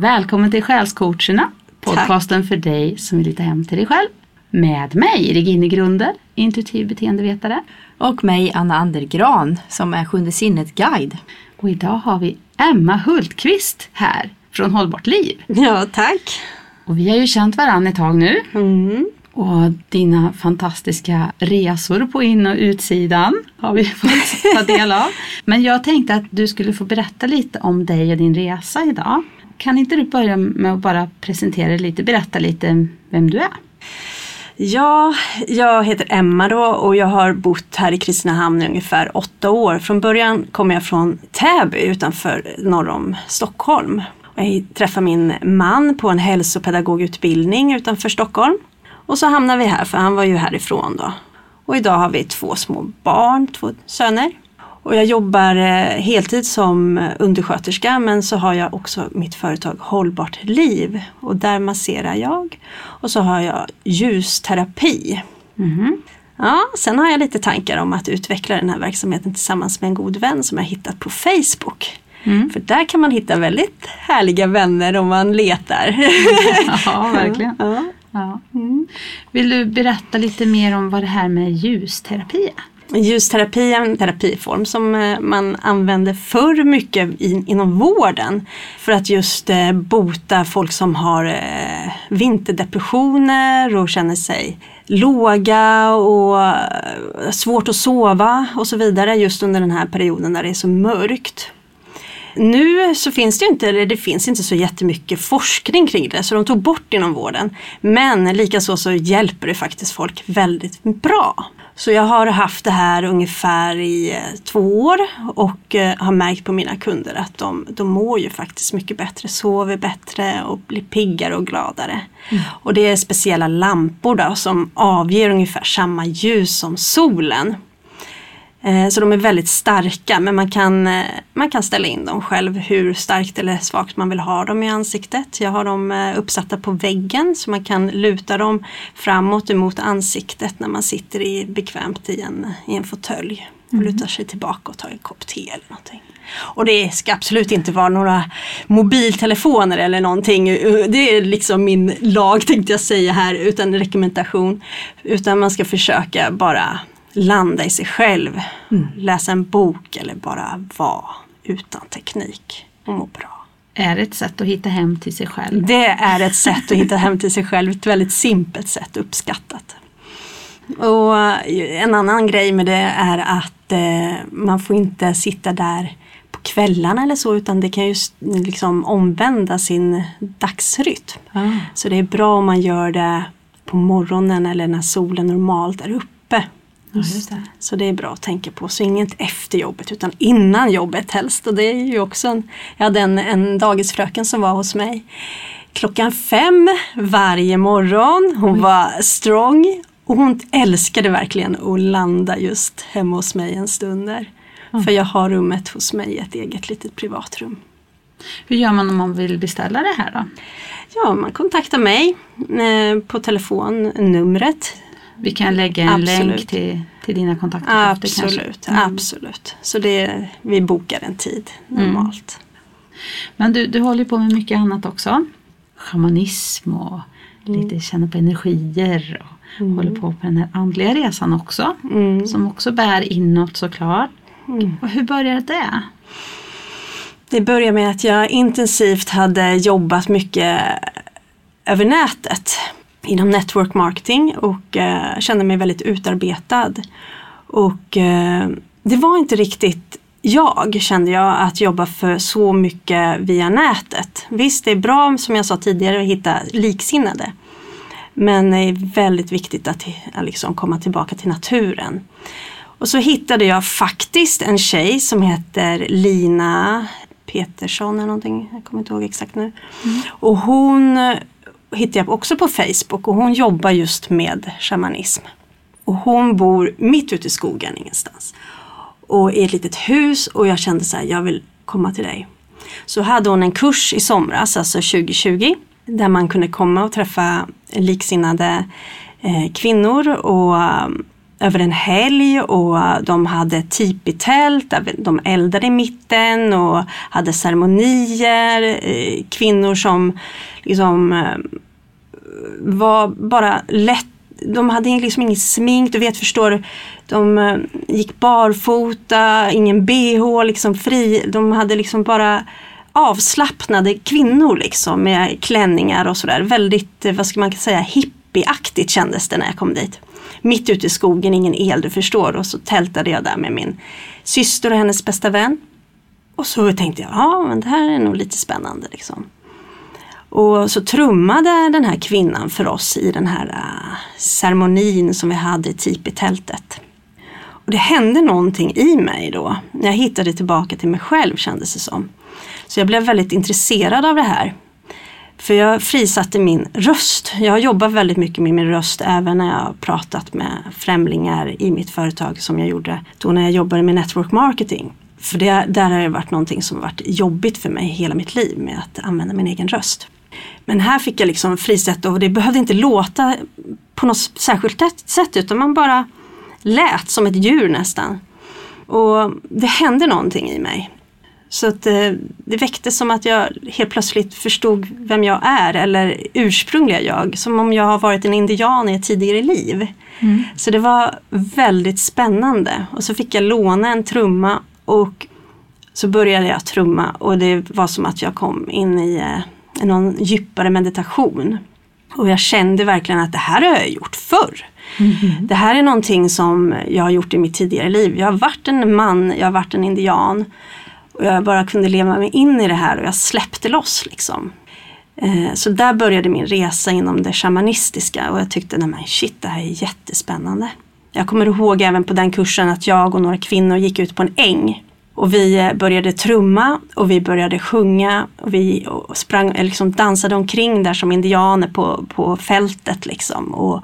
Välkommen till Själscoacherna, podcasten för dig som vill hitta hem till dig själv. Med mig, Regine Grunder, intuitiv beteendevetare. Och mig, Anna Andergran, som är Sjunde sinnet-guide. Och idag har vi Emma Hultqvist här från Hållbart Liv. Ja, tack. Och vi har ju känt varandra ett tag nu. Mm. Och dina fantastiska resor på in och utsidan har vi fått ta del av. Men jag tänkte att du skulle få berätta lite om dig och din resa idag. Kan inte du börja med att bara presentera dig lite, berätta lite vem du är? Ja, jag heter Emma då och jag har bott här i Kristinehamn i ungefär åtta år. Från början kom jag från Täby utanför norr om Stockholm. Jag träffade min man på en hälsopedagogutbildning utanför Stockholm. Och så hamnade vi här för han var ju härifrån då. Och idag har vi två små barn, två söner. Och jag jobbar eh, heltid som undersköterska men så har jag också mitt företag Hållbart liv och där masserar jag. Och så har jag ljusterapi. Mhm. Ja, sen har jag lite tankar om att utveckla den här verksamheten tillsammans med en god vän som jag hittat på Facebook. Mm. För där kan man hitta väldigt härliga vänner om man letar. Ja, verkligen. Ja. Ja. Vill du berätta lite mer om vad det här med ljusterapi är? Ljusterapi är en terapiform som eh, man använde förr mycket in, inom vården för att just eh, bota folk som har eh, vinterdepressioner och känner sig låga och svårt att sova och så vidare just under den här perioden när det är så mörkt. Nu så finns det inte, eller det finns inte så jättemycket forskning kring det så de tog bort det inom vården. Men likaså så hjälper det faktiskt folk väldigt bra. Så jag har haft det här ungefär i eh, två år och eh, har märkt på mina kunder att de, de mår ju faktiskt mycket bättre, sover bättre och blir piggare och gladare. Och det är speciella lampor då som avger ungefär samma ljus som solen. Eh, Så de är väldigt starka men man kan, eh, man kan ställa in dem själv hur starkt eller svagt man vill ha dem i ansiktet. Jag har dem eh, uppsatta på väggen så man kan luta dem framåt emot ansiktet när man sitter i, bekvämt i en, i en fåtölj. Och lutar sig tillbaka och tar en kopp te eller någonting. Och det ska absolut inte vara några mobiltelefoner eller någonting. Det är liksom min lag tänkte jag säga här utan rekommendation. Utan man ska försöka bara landa i sig själv. Läsa en bok eller bara vara utan teknik och må bra. Är det ett sätt att hitta hem till sig själv? Det är ett sätt att hitta hem till sig själv, ett väldigt simpelt sätt, uppskattat. Och eh, en annan grej med det är att eh, man får inte sitta där på kvällarna eller så utan det kan ju liksom omvända sin dagsrytm. Ah. Så det är bra om man gör det på morgonen eller när solen normalt är uppe. Ja, det. Så det är bra att tänka på. Så inget efter jobbet utan innan jobbet helst. Och det är ju också en, jag hade en, en dagisfröken som var hos mig klockan fem varje morgon. Hon var strong och hon älskade verkligen att landa just hemma hos mig en stund där. För jag har rummet hos mig, ett eget litet privatrum. Hur gör man om man vill beställa det här då? Ja, man kontaktar mig eh, på telefonnumret Vi kan lägga en Absolut. länk till, till dina kontakter. Absolut, Mm. absolut. Så det, vi bokar en tid normalt. Men du, du håller på med mycket annat också. Shamanism och lite känna på energier. Och håller på på den här andliga resan också. Mm. Som också bär inåt såklart. Och hur började det? Det började med att jag intensivt hade jobbat mycket över nätet inom network marketing och eh, kände mig väldigt utarbetad. Och eh, det var inte riktigt jag kände jag att jobba för så mycket via nätet. Visst, det är bra som jag sa tidigare att hitta liksinnade. Men det är väldigt viktigt att eh, liksom komma tillbaka till naturen. Och så hittade jag faktiskt en tjej som heter Lina Petersson eller någonting. Jag kommer inte ihåg exakt nu. Och hon hittade jag också på Facebook och hon jobbar just med shamanism. Och hon bor mitt ute i skogen ingenstans. Och i ett litet hus och jag kände så här, jag vill komma till dig. Så hade hon en kurs i somras, alltså 2020, där man kunde komma och träffa liksinnade eh, kvinnor och eh, över en helg och de hade tipi-tält, de eldade i mitten och hade ceremonier. Eh, kvinnor som liksom eh, var bara lätt de hade liksom inget smink, du vet förstår du. De eh, gick barfota, ingen bh, liksom fri. De hade liksom bara avslappnade kvinnor liksom med klänningar och sådär. Väldigt, eh, vad ska man säga, hippieaktigt kändes det när jag kom dit. Mitt ute i skogen, ingen el du förstår. Och så tältade jag där med min syster och hennes bästa vän. Och så tänkte jag, ja men det här är nog lite spännande liksom. Och så trummade den här kvinnan för oss i den här uh, ceremonin som vi hade i tipi-tältet. Och det hände någonting i mig då. När jag hittade tillbaka till mig själv kändes det som. Så jag blev väldigt intresserad av det här. För jag frisatte min röst. Jag har jobbat väldigt mycket med min röst även när jag har pratat med främlingar i mitt företag som jag gjorde då när jag jobbade med network marketing. För det, där har det varit någonting som har varit jobbigt för mig hela mitt liv med att använda min egen röst. Men här fick jag liksom frisätta och det behövde inte låta på något särskilt sätt utan man bara lät som ett djur nästan. Och det hände någonting i mig. Så att eh, det väcktes som att jag helt plötsligt förstod vem jag är eller ursprungliga jag. Som om jag har varit en indian i ett tidigare liv. Mm. Så det var väldigt spännande. Och så fick jag låna en trumma och så började jag trumma och det var som att jag kom in i eh, någon djupare meditation. Och jag kände verkligen att det här har jag gjort förr. Det här är någonting som jag har gjort i mitt tidigare liv. Jag har varit en man, jag har varit en indian. Och jag bara kunde leva mig in i det här och jag släppte loss liksom. Eh, Så där började min resa inom det shamanistiska och jag tyckte, nej men shit det här är jättespännande. Jag kommer ihåg även på den kursen att jag och några kvinnor gick ut på en äng. Och vi eh, började trumma och vi började sjunga och vi sprang, eh, liksom dansade omkring där som indianer på, på fältet liksom. Och,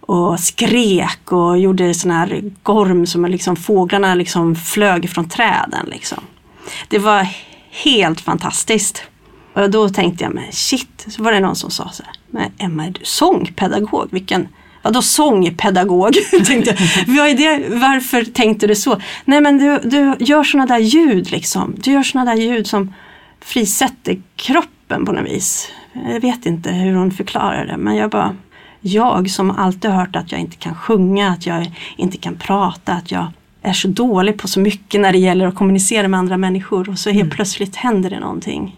och skrek och gjorde sån här gorm som liksom fåglarna liksom flög från träden liksom. Det var helt fantastiskt. Och då tänkte jag, men shit, så var det någon som sa så här, men Emma är du sångpedagog? Vilken, vadå sångpedagog? tänkte jag. Vad är det? Varför tänkte du så? Nej men du, du gör sådana där ljud liksom. Du gör sådana där ljud som frisätter kroppen på något vis. Jag vet inte hur hon förklarar det men jag bara, jag som alltid har hört att jag inte kan sjunga, att jag inte kan prata, att jag är så dålig på så mycket när det gäller att kommunicera med andra människor och så helt plötsligt händer det någonting.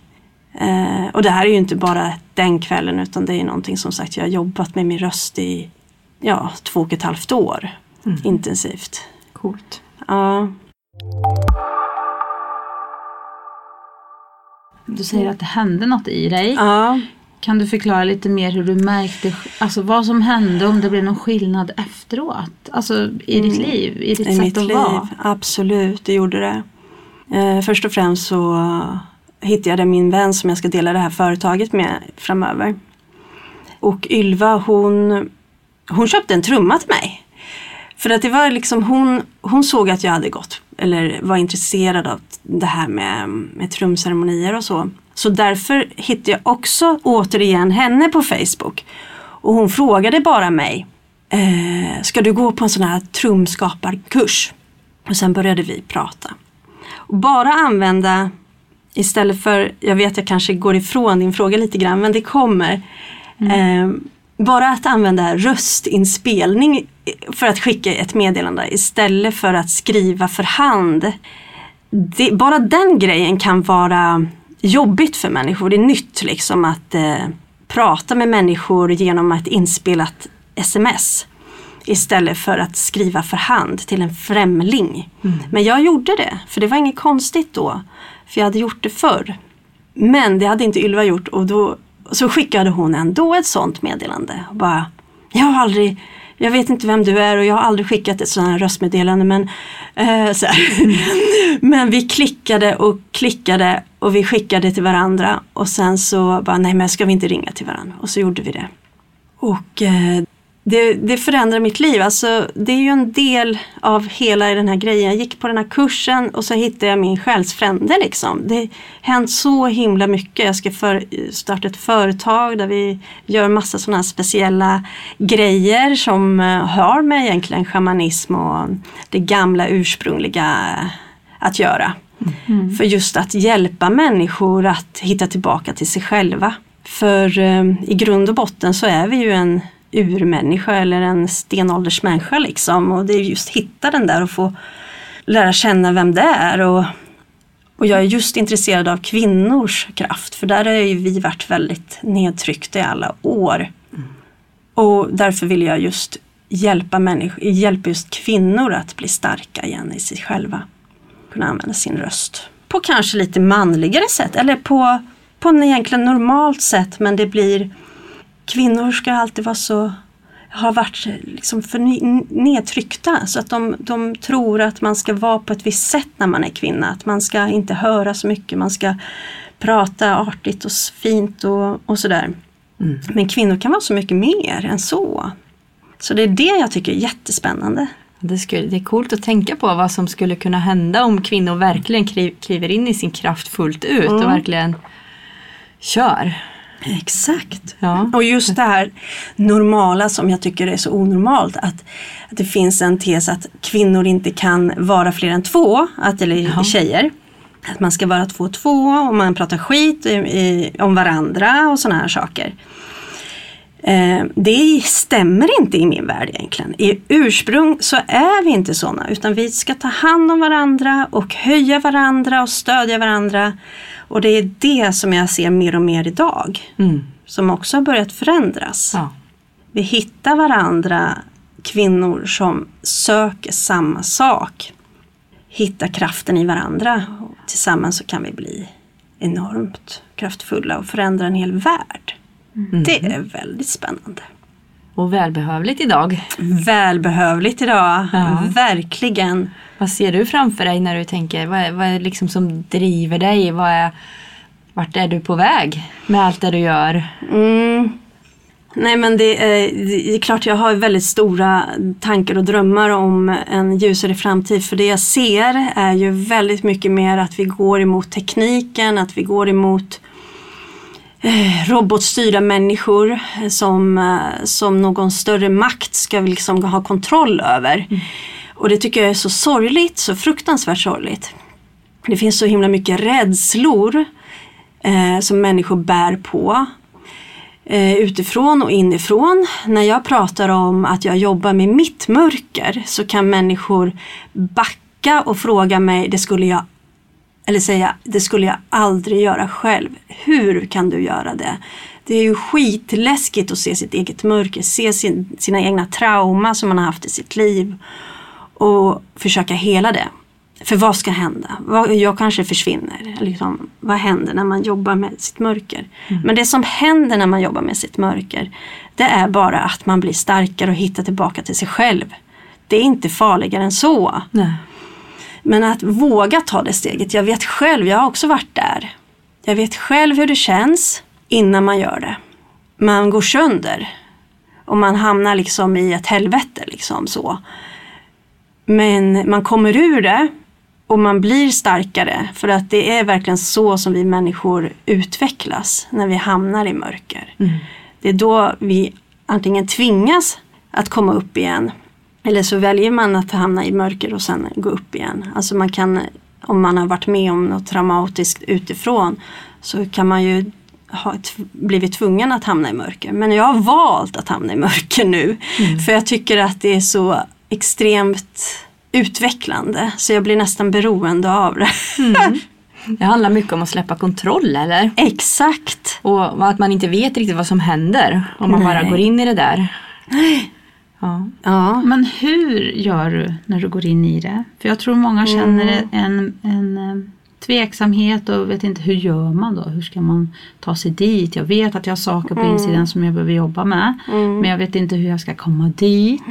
Eh, och det här är ju inte bara den kvällen utan det är någonting som sagt jag har jobbat med min röst i ja, två och ett halvt år intensivt. Coolt. Ja. Du säger att det hände något i dig. ja. Kan du förklara lite mer hur du märkte, alltså vad som hände, om det blev någon skillnad efteråt? Alltså i ditt liv, i ditt Mm. i sätt mitt att liv. vara? Absolut, det gjorde det. Eh, först och främst så hittade jag min vän som jag ska dela det här företaget med framöver. Och Ylva hon, hon köpte en trumma till mig. För att det var liksom hon, hon såg att jag hade gått eller var intresserad av det här med, med trumceremonier och så. Så därför hittade jag också återigen henne på Facebook. Och hon frågade bara mig, eh, ska du gå på en sån här trumskaparkurs? Och sen började vi prata. Och bara använda, istället för, jag vet jag kanske går ifrån din fråga lite grann, men det kommer. Eh, bara att använda röstinspelning för att skicka ett meddelande istället för att skriva för hand. Det, bara den grejen kan vara jobbigt för människor. Det är nytt liksom att eh, prata med människor genom ett inspelat sms. Istället för att skriva för hand till en främling. Men jag gjorde det, för det var inget konstigt då. För jag hade gjort det förr. Men det hade inte Ylva gjort och då så skickade hon ändå ett sånt meddelande. Och bara, jag har aldrig, jag vet inte vem du är och jag har aldrig skickat ett sådant här röstmeddelande men eh, så här. Men vi klickade och klickade och vi skickade till varandra och sen så bara, nej men ska vi inte ringa till varandra? Och så gjorde vi det. Och eh, det, det förändrar mitt liv. Alltså, det är ju en del av hela den här grejen. Jag gick på den här kursen och så hittade jag min själsfrände. Liksom. Det har hänt så himla mycket. Jag ska för, starta ett företag där vi gör massa sådana här speciella grejer som uh, har med egentligen shamanism och det gamla ursprungliga att göra. Mm. För just att hjälpa människor att hitta tillbaka till sig själva. För uh, i grund och botten så är vi ju en urmänniska eller en stenåldersmänniska liksom. Och det är just hitta den där och få lära känna vem det är. Och, och jag är just intresserad av kvinnors kraft för där har ju vi varit väldigt nedtryckta i alla år. Mm. Och därför vill jag just hjälpa, människor, hjälpa just kvinnor att bli starka igen i sig själva. Kunna använda sin röst på kanske lite manligare sätt eller på, på en egentligen normalt sätt men det blir kvinnor ska alltid vara så har varit liksom för nedtryckta så att de, de tror att man ska vara på ett visst sätt när man är kvinna. Att man ska inte höra så mycket, man ska prata artigt och fint och, och sådär. Mm. Men kvinnor kan vara så mycket mer än så. Så det är det jag tycker är jättespännande. Det, skulle, det är coolt att tänka på vad som skulle kunna hända om kvinnor verkligen kliver in i sin kraft fullt ut mm. och verkligen kör. Exakt. Ja. Och just det här normala som jag tycker är så onormalt. Att, att det finns en tes att kvinnor inte kan vara fler än två, att, eller ja. tjejer. Att man ska vara två och två och man pratar skit i, i, om varandra och sådana här saker. Eh, det stämmer inte i min värld egentligen. I ursprung så är vi inte sådana utan vi ska ta hand om varandra och höja varandra och stödja varandra. Och det är det som jag ser mer och mer idag. Mm. Som också har börjat förändras. Ja. Vi hittar varandra, kvinnor som söker samma sak. Hittar kraften i varandra. Tillsammans så kan vi bli enormt kraftfulla och förändra en hel värld. Mm. Det är väldigt spännande. Och välbehövligt idag. Välbehövligt idag, ja. verkligen. Vad ser du framför dig när du tänker, vad är, vad är liksom som driver dig? Vad är, vart är du på väg med allt det du gör? Mm. Nej men det är, det är, klart jag har väldigt stora tankar och drömmar om en ljusare framtid. För det jag ser är ju väldigt mycket mer att vi går emot tekniken, att vi går emot Eh, robotstyrda människor som, eh, som någon större makt ska liksom ha kontroll över. Mm. Och det tycker jag är så sorgligt, så fruktansvärt sorgligt. Det finns så himla mycket rädslor eh, som människor bär på. Eh, utifrån och inifrån. När jag pratar om att jag jobbar med mitt mörker så kan människor backa och fråga mig, det skulle jag eller säga, det skulle jag aldrig göra själv. Hur kan du göra det? Det är ju skitläskigt att se sitt eget mörker, se sin, sina egna trauma som man har haft i sitt liv och försöka hela det. För vad ska hända? Jag kanske försvinner. Liksom, vad händer när man jobbar med sitt mörker? Mm. Men det som händer när man jobbar med sitt mörker det är bara att man blir starkare och hittar tillbaka till sig själv. Det är inte farligare än så. Nej. Men att våga ta det steget. Jag vet själv, jag har också varit där. Jag vet själv hur det känns innan man gör det. Man går sönder. Och man hamnar liksom i ett helvete liksom så. Men man kommer ur det och man blir starkare. För att det är verkligen så som vi människor utvecklas när vi hamnar i mörker. Mm. Det är då vi antingen tvingas att komma upp igen eller så väljer man att hamna i mörker och sen gå upp igen. Alltså man kan, om man har varit med om något traumatiskt utifrån så kan man ju ha blivit tvungen att hamna i mörker. Men jag har valt att hamna i mörker nu. Mm. För jag tycker att det är så extremt utvecklande så jag blir nästan beroende av det. Mm. Det handlar mycket om att släppa kontroll eller? Exakt! Och att man inte vet riktigt vad som händer om man Nej. bara går in i det där. Nej. Ja. ja. Men hur gör du när du går in i det? För jag tror många känner mm. en, en eh, tveksamhet och vet inte hur gör man då? Hur ska man ta sig dit? Jag vet att jag har saker på mm. insidan som jag behöver jobba med. Mm. Men jag vet inte hur jag ska komma dit.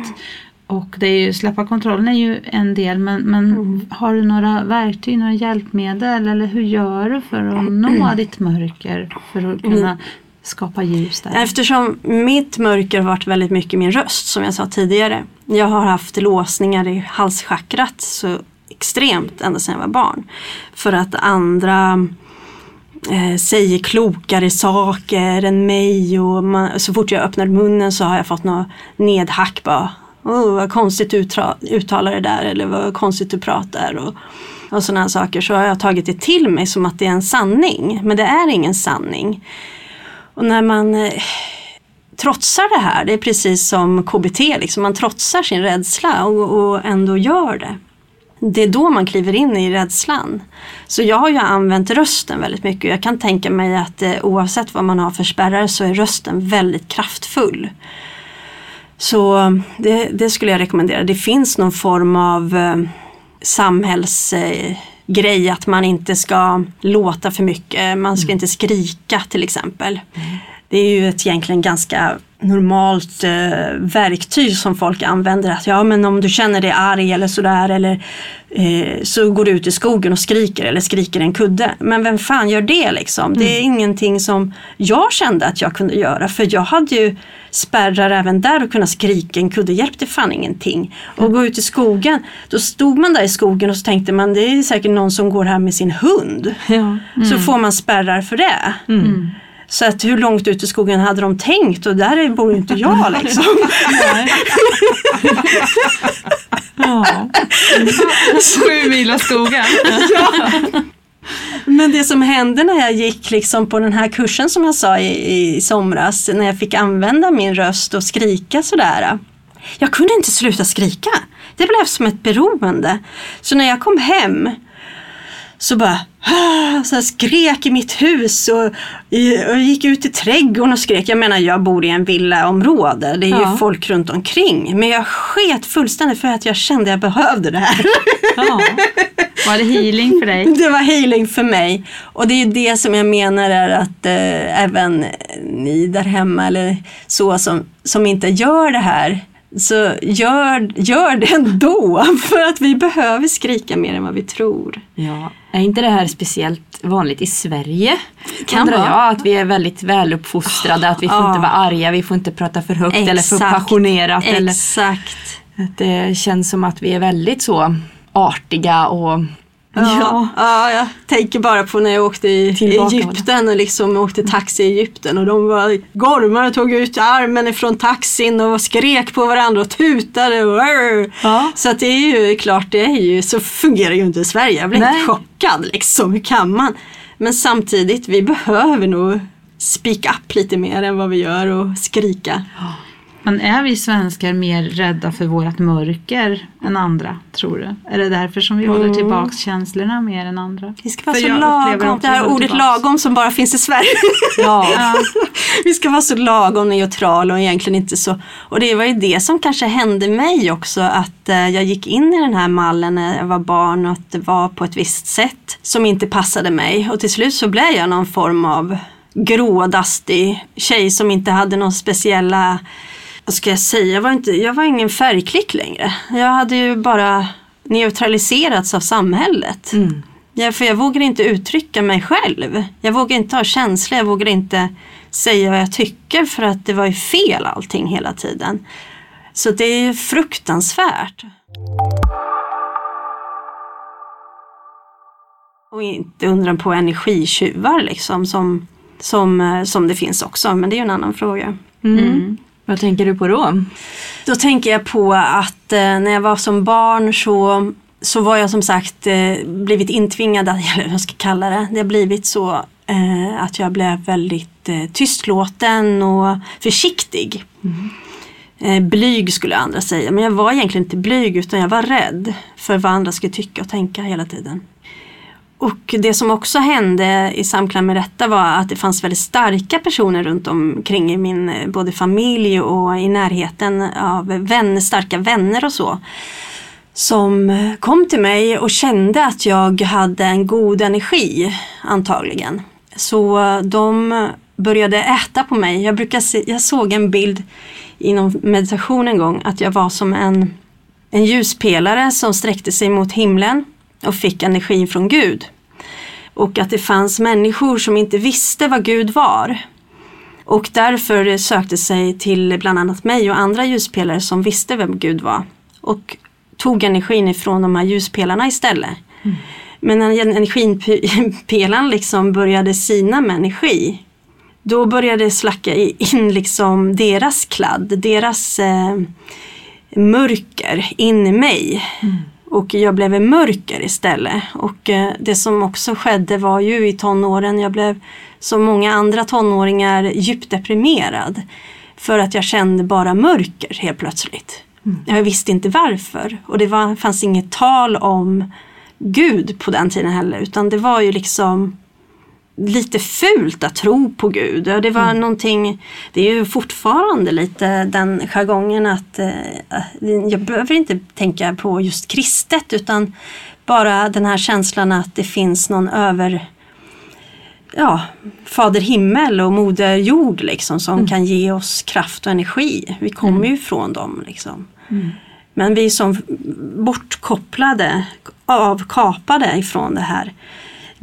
Och det är ju, släppa kontrollen är ju en del men, men mm. har du några verktyg, några hjälpmedel eller hur gör du för att nå ditt mörker? För att kunna skapa ljus där? Eftersom mitt mörker har varit väldigt mycket min röst som jag sa tidigare. Jag har haft låsningar i halschakrat så extremt ända sedan jag var barn. För att andra eh, säger klokare saker än mig och man, så fort jag öppnar munnen så har jag fått något nedhack bara. Oh, vad konstigt du uttalar det där eller vad konstigt du pratar. Och, och sådana saker så har jag tagit det till mig som att det är en sanning. Men det är ingen sanning. Och när man eh, trotsar det här, det är precis som KBT, liksom, man trotsar sin rädsla och, och ändå gör det. Det är då man kliver in i rädslan. Så jag har ju använt rösten väldigt mycket. Jag kan tänka mig att eh, oavsett vad man har för spärrar så är rösten väldigt kraftfull. Så det, det skulle jag rekommendera. Det finns någon form av eh, samhällsgrej att man inte ska låta för mycket. Man ska mm. inte skrika till exempel. Mm. Det är ju ett egentligen ganska normalt eh, verktyg som folk använder. Att ja men om du känner dig arg eller sådär eller eh, så går du ut i skogen och skriker eller skriker en kudde. Men vem fan gör det liksom? Mm. Det är mm. ingenting som jag kände att jag kunde göra för jag hade ju spärrar även där och kunna skrika en kudde hjälpte fan ingenting. Och gå ut i skogen, då stod man där i skogen och så tänkte man det är säkert någon som går här med sin hund. Ja. Mm. Så får man spärrar för det. Mm. Så att hur långt ut i skogen hade de tänkt och där bor ju inte jag liksom. ja. Sju mil av skogen. ja. Men det som hände när jag gick liksom på den här kursen som jag sa i, i somras, när jag fick använda min röst och skrika sådär. Jag kunde inte sluta skrika. Det blev som ett beroende. Så när jag kom hem så bara så skrek i mitt hus och, och gick ut i trädgården och skrek. Jag menar jag bor i en villaområde, det är ja. ju folk runt omkring. Men jag sket fullständigt för att jag kände att jag behövde det här. Ja. Var det healing för dig? Det var healing för mig. Och det är det som jag menar är att eh, även ni där hemma eller så som, som inte gör det här så gör, gör det ändå för att vi behöver skrika mer än vad vi tror. Ja. Är inte det här speciellt vanligt i Sverige? Kan Undrar jag att vi är väldigt väluppfostrade, att vi får oh. inte vara arga, vi får inte prata för högt Exakt. eller för passionerat. Exakt. Eller, att det känns som att vi är väldigt så artiga och Ja. ja, jag tänker bara på när jag åkte i Tillbaka Egypten och liksom åkte taxi i Egypten och de var gormar och tog ut armen ifrån taxin och skrek på varandra och tutade. Och ja. Så att det är ju klart, det är ju, så fungerar ju inte i Sverige. Jag blir Nej. helt chockad liksom, hur kan man? Men samtidigt, vi behöver nog speak up lite mer än vad vi gör och skrika. Ja. Men är vi svenskar mer rädda för vårt mörker än andra, tror du? Är det därför som vi mm. håller tillbaks känslorna mer än andra? Vi ska vara för så lagom, det här ordet tillbaks. lagom som bara finns i Sverige. Ja. ja. vi ska vara så lagom neutrala och egentligen inte så. Och det var ju det som kanske hände mig också, att eh, jag gick in i den här mallen när jag var barn och att det var på ett visst sätt som inte passade mig. Och till slut så blev jag någon form av grådastig tjej som inte hade några speciella vad ska jag säga, jag var, inte, jag var ingen färgklick längre. Jag hade ju bara neutraliserats av samhället. Mm. Ja, för jag vågar inte uttrycka mig själv. Jag vågar inte ha känslor, jag vågar inte säga vad jag tycker för att det var ju fel allting hela tiden. Så det är fruktansvärt. Och inte undra på energitjuvar liksom som, som, eh, som det finns också, men det är ju en annan fråga. Mm. Mm. Vad tänker du på då? Då tänker jag på att eh, när jag var som barn så, så var jag som sagt eh, blivit intvingad, eller vad jag ska kalla det. Det har blivit så eh, att jag blev väldigt tystlåten och försiktig. Mm. Blyg skulle andra säga, men jag var egentligen inte blyg utan jag var rädd för vad andra skulle tycka och tänka hela tiden. Och det som också hände i samklang med detta var att det fanns väldigt starka personer runt omkring i min eh, både familj och i närheten av vänner, starka vänner och så. Som eh, kom till mig och kände att jag hade en god energi antagligen. Så eh, de började äta på mig. Jag, brukar se, jag såg en bild inom meditation en gång att jag var som en, en ljuspelare som sträckte sig mot himlen och fick energi från Gud. Och att det fanns människor som inte visste vad Gud var. Och därför sökte sig till bland annat mig och andra ljuspelare som visste vem Gud var. Och tog energin ifrån de här ljuspelarna istället. Mm. Men när energipelaren liksom började sina med energi då började det slacka in liksom deras kladd, deras eh, mörker in i mig. Mm. Och jag blev en mörker istället. Och eh, det som också skedde var ju i tonåren, jag blev som många andra tonåringar djupt deprimerad. För att jag kände bara mörker helt plötsligt. Mm. Jag visste inte varför. Och det var, fanns inget tal om Gud på den tiden heller. Utan det var ju liksom lite fult att tro på Gud. Det var mm. någonting, det är ju fortfarande lite den jargongen att eh, jag behöver inte tänka på just kristet utan bara den här känslan att det finns någon över ja, Fader himmel och Moder jord liksom som mm. kan ge oss kraft och energi. Vi kommer mm. ju från dem. Liksom. Mm. Men vi är som bortkopplade, avkapade ifrån det här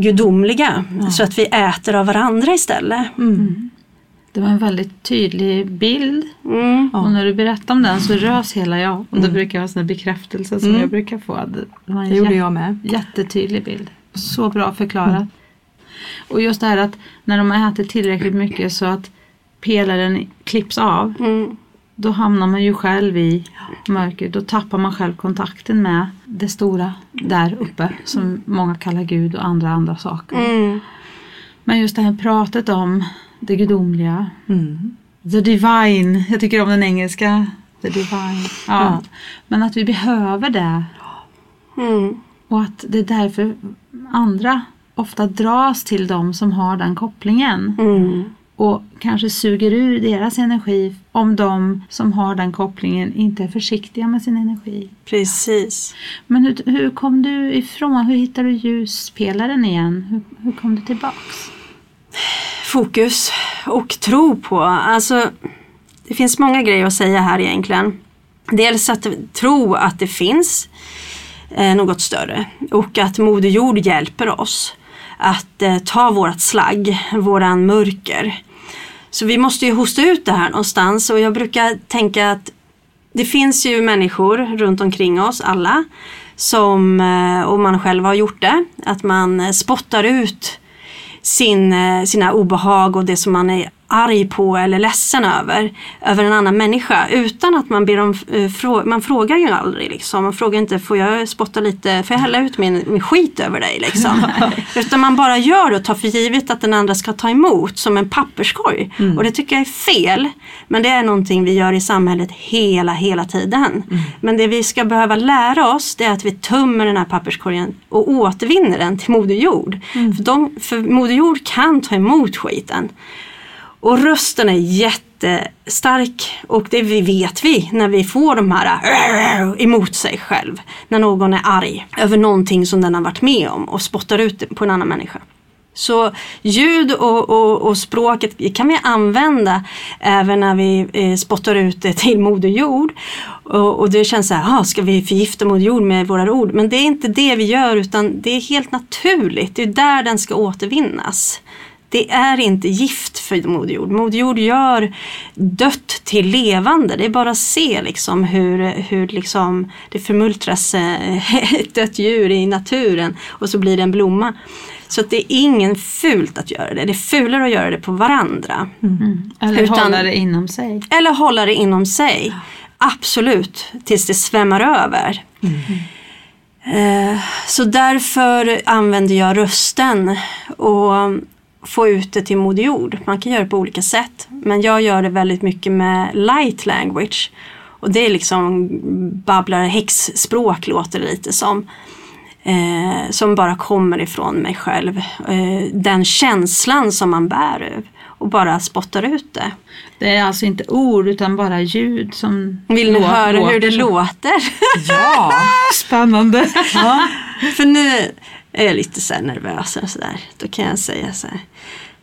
gudomliga. Ja. Så att vi äter av varandra istället. Mm. Det var en väldigt tydlig bild. Mm. Och när du berättade om den så rös hela jag. Och det mm. brukar vara en bekräftelse som mm. jag brukar få. Det, var en det gjorde jag med. Jättetydlig bild. Så bra förklarat. Mm. Och just det här att när de äter tillräckligt mycket så att pelaren klipps av. Mm då hamnar man ju själv i mörker. Då tappar man själv kontakten med det stora där uppe som många kallar Gud och andra andra saker. Mm. Men just det här pratet om det gudomliga. Mm. The divine. Jag tycker om den engelska. The divine. Ja. Mm. Men att vi behöver det. Mm. Och att det är därför andra ofta dras till dem som har den kopplingen. Och kanske suger ur deras energi om de som har den kopplingen inte är försiktiga med sin energi. Precis. Men hur, hur kom du ifrån? Hur hittade du ljuspelaren igen? Hur, hur kom du tillbaks? Fokus och tro på. Alltså, det finns många grejer att säga här egentligen. Dels att tro att det finns eh, något större och att Moder Jord hjälper oss att eh, ta vårat slagg, våran mörker så vi måste ju hosta ut det här någonstans. Och jag brukar tänka att det finns ju människor runt omkring oss alla som, eh, och man själv har gjort det, att man spottar ut sin, eh, sina obehag och det som man är arg på eller ledsen över, över en annan människa utan att man ber om, uh, man frågar ju aldrig liksom. Man frågar inte, får jag spotta lite, får jag hälla ut min, min skit över dig liksom. utan man bara gör det och tar för givet att den andra ska ta emot som en papperskorg. Mm. Och det tycker jag är fel. Men det är någonting vi gör i samhället hela, hela tiden. Mm. Men det vi ska behöva lära oss det är att vi tömmer den här papperskorgen och återvinner den till Moder Jord. Mm. För, de, för Moder Jord kan ta emot skiten. Och rösten är jättestark och det vet vi när vi får de här emot sig själv. När någon är arg över någonting som den har varit med om och spottar ut på en annan människa. Så ljud och, och, och, språket kan vi använda även när vi eh, spottar ut det till Moder Jord. Och, och det känns så här, ah, ska vi förgifta Moder Jord med våra ord? Men det är inte det vi gör utan det är helt naturligt. Det är där den ska återvinnas det är inte gift för Moder Jord. Moder Jord gör dött till levande. Det är bara att se liksom hur, hur liksom det förmultras eh, ett dött djur i naturen och så blir det en blomma. Så det är ingen fult att göra det. Det är fulare att göra det på varandra. Mm. Eller Utan, hålla det inom sig. Eller hålla det inom sig. Absolut, tills det svämmar över. Mm. Eh, så därför använder jag rösten. Och få ut det till Moder Jord. Man kan göra det på olika sätt. Men jag gör det väldigt mycket med light language. Och det är liksom babblar häxspråk låter det lite som. Eh, som bara kommer ifrån mig själv. Eh, den känslan som man bär och bara spottar ut det. Det är alltså inte ord utan bara ljud som Vill ni höra hur det låter? Ja, spännande. Ja. För nu, är jag lite så nervös och sådär, då kan jag säga så här.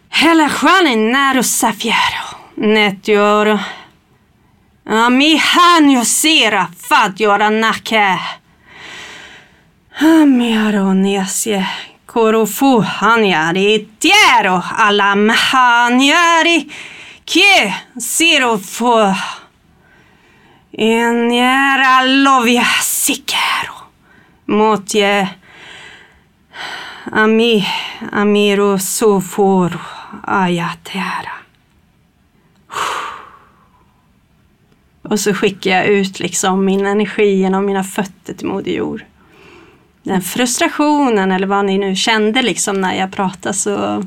Hela stjärnan nero safiero, netjoro. Mi hanjo sera fadjora nake. Amiaro nesje korofu hanjari tiero alam hanjari Che sirofu. Enjera Eniera lovia sikero Motje Ami Amiro soforo Ayatera Och så skickar jag ut liksom min energi genom mina fötter till Moder Jord. Den frustrationen eller vad ni nu kände liksom när jag pratade så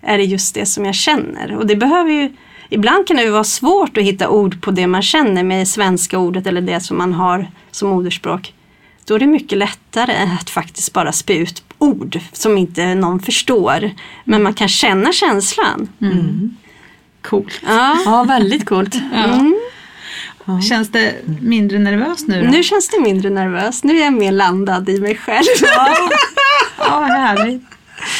är det just det som jag känner. Och det behöver ju, ibland kan det ju vara svårt att hitta ord på det man känner med svenska ordet eller det som man har som moderspråk. Då är det mycket lättare att faktiskt bara spy ut ord som inte någon förstår. Men man kan känna känslan. Mm. Coolt. Ja. ja, väldigt coolt. Ja. Mm. Känns det mindre nervöst nu då? Nu känns det mindre nervöst. Nu är jag mer landad i mig själv. Ja, ja härligt.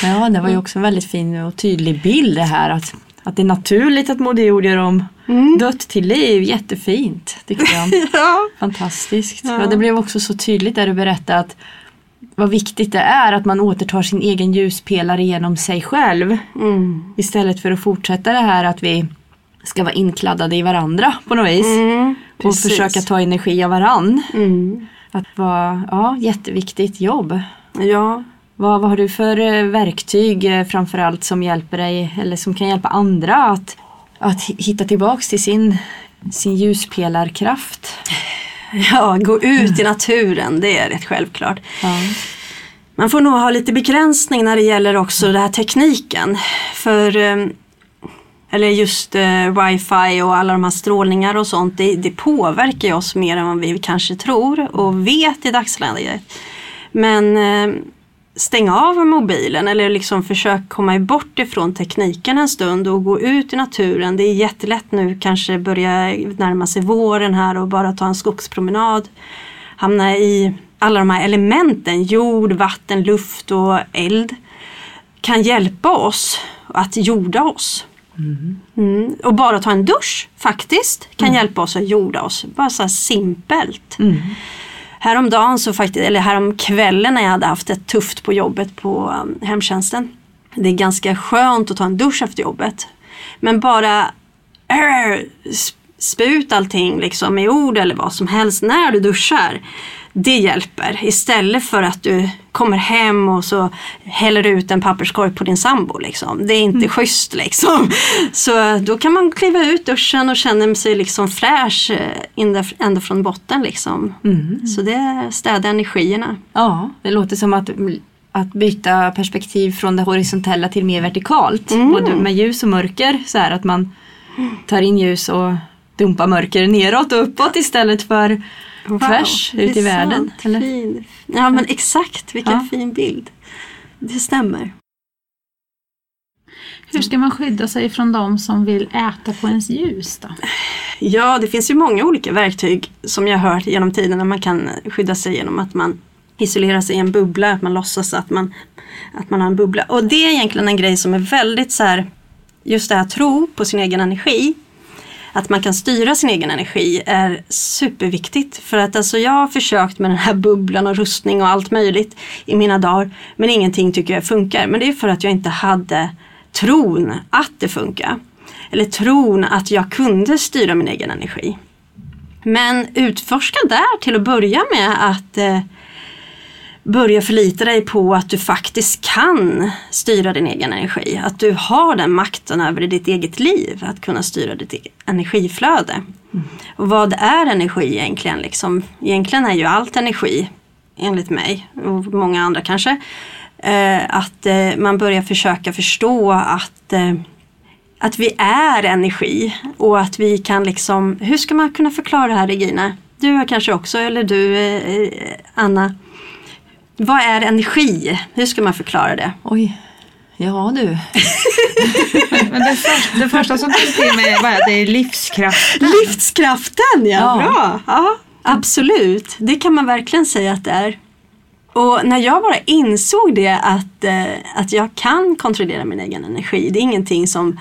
Ja, det var ju också en väldigt fin och tydlig bild det här att, att det är naturligt att Moder Jord gör om mm. dött till liv. Jättefint tycker jag. ja. Fantastiskt. Ja. ja. det blev också så tydligt där du berättade att vad viktigt det är att man återtar sin egen ljuspelare genom sig själv. Mm. Istället för att fortsätta det här att vi ska vara inkladdade i varandra på något vis. Mm, och försöka ta energi av varann. Mm. Att vara, ja, jätteviktigt jobb. Ja. Vad, vad har du för eh, verktyg eh, framförallt som hjälper dig eller som kan hjälpa andra att, att hitta tillbaks till sin, sin ljuspelarkraft? Ja, gå ut i naturen, det är rätt självklart. Ja. Man får nog ha lite begränsning när det gäller också den här tekniken. För ehm, eller just eh, wifi och alla de här strålningar och sånt, det, det påverkar oss mer än vad vi kanske tror och vet i dagsläget. Men eh, stäng av mobilen eller liksom försök komma bort ifrån tekniken en stund och gå ut i naturen. Det är jättelätt nu kanske börja närma sig våren här och bara ta en skogspromenad. Hamna i alla de här elementen, jord, vatten, luft och eld kan hjälpa oss att jorda oss. Mm. Och bara ta en dusch faktiskt kan mm. hjälpa oss att jorda oss. Bara så här simpelt. Häromdagen, så faktiskt, eller häromkvällen när jag hade haft det tufft på jobbet på um, hemtjänsten. Det är ganska skönt att ta en dusch efter jobbet. Men bara äh, spä ut allting liksom med ord eller vad som helst när du duschar det hjälper istället för att du kommer hem och så häller ut en papperskorg på din sambo. Liksom. Det är inte mm. schysst liksom. Så då kan man kliva ut duschen och känna sig liksom fräsch eh, ända från botten. Liksom. Mm. Så det städar energierna. Ja, det låter som att att byta perspektiv från det horisontella till mer vertikalt. Mm. Både med ljus och mörker. Så här att man tar in ljus och dumpar mörker neråt och uppåt istället för wow, tvärs ut i världen. Eller? Fin. Ja men exakt, vilken ja. fin bild. Det stämmer. Hur ska man skydda sig från de som vill äta på ens ljus då? Ja, det finns ju många olika verktyg som jag hört genom tiden när man kan skydda sig genom att man isolerar sig i en bubbla, att man låtsas att man, att man har en bubbla. Och det är egentligen en grej som är väldigt så här, just det här tro på sin egen energi att man kan styra sin egen energi är superviktigt. För att alltså jag har försökt med den här bubblan och rustning och allt möjligt i mina dagar. Men ingenting tycker jag funkar. Men det är för att jag inte hade tron att det funkar. Eller tron att jag kunde styra min egen energi. Men utforska där till att börja med att eh, börja förlita dig på att du faktiskt kan styra din egen energi. Att du har den makten över ditt eget liv, att kunna styra ditt e- energiflöde. Mm. Och vad är energi egentligen? Liksom, egentligen är ju allt energi, enligt mig och många andra kanske. Eh, att eh, man börjar försöka förstå att eh, att vi är energi och att vi kan liksom, hur ska man kunna förklara det här Regina? Du har kanske också, eller du eh, eh Anna, vad är energi? Hur ska man förklara det? Oj, ja du. Men det, för, det första som kommer till mig att det är livskraften. Livskraften, ja. ja. Bra. Ja, absolut, det kan man verkligen säga att det är. Och när jag bara insåg det att, eh, att jag kan kontrollera min egen energi. Det är ingenting som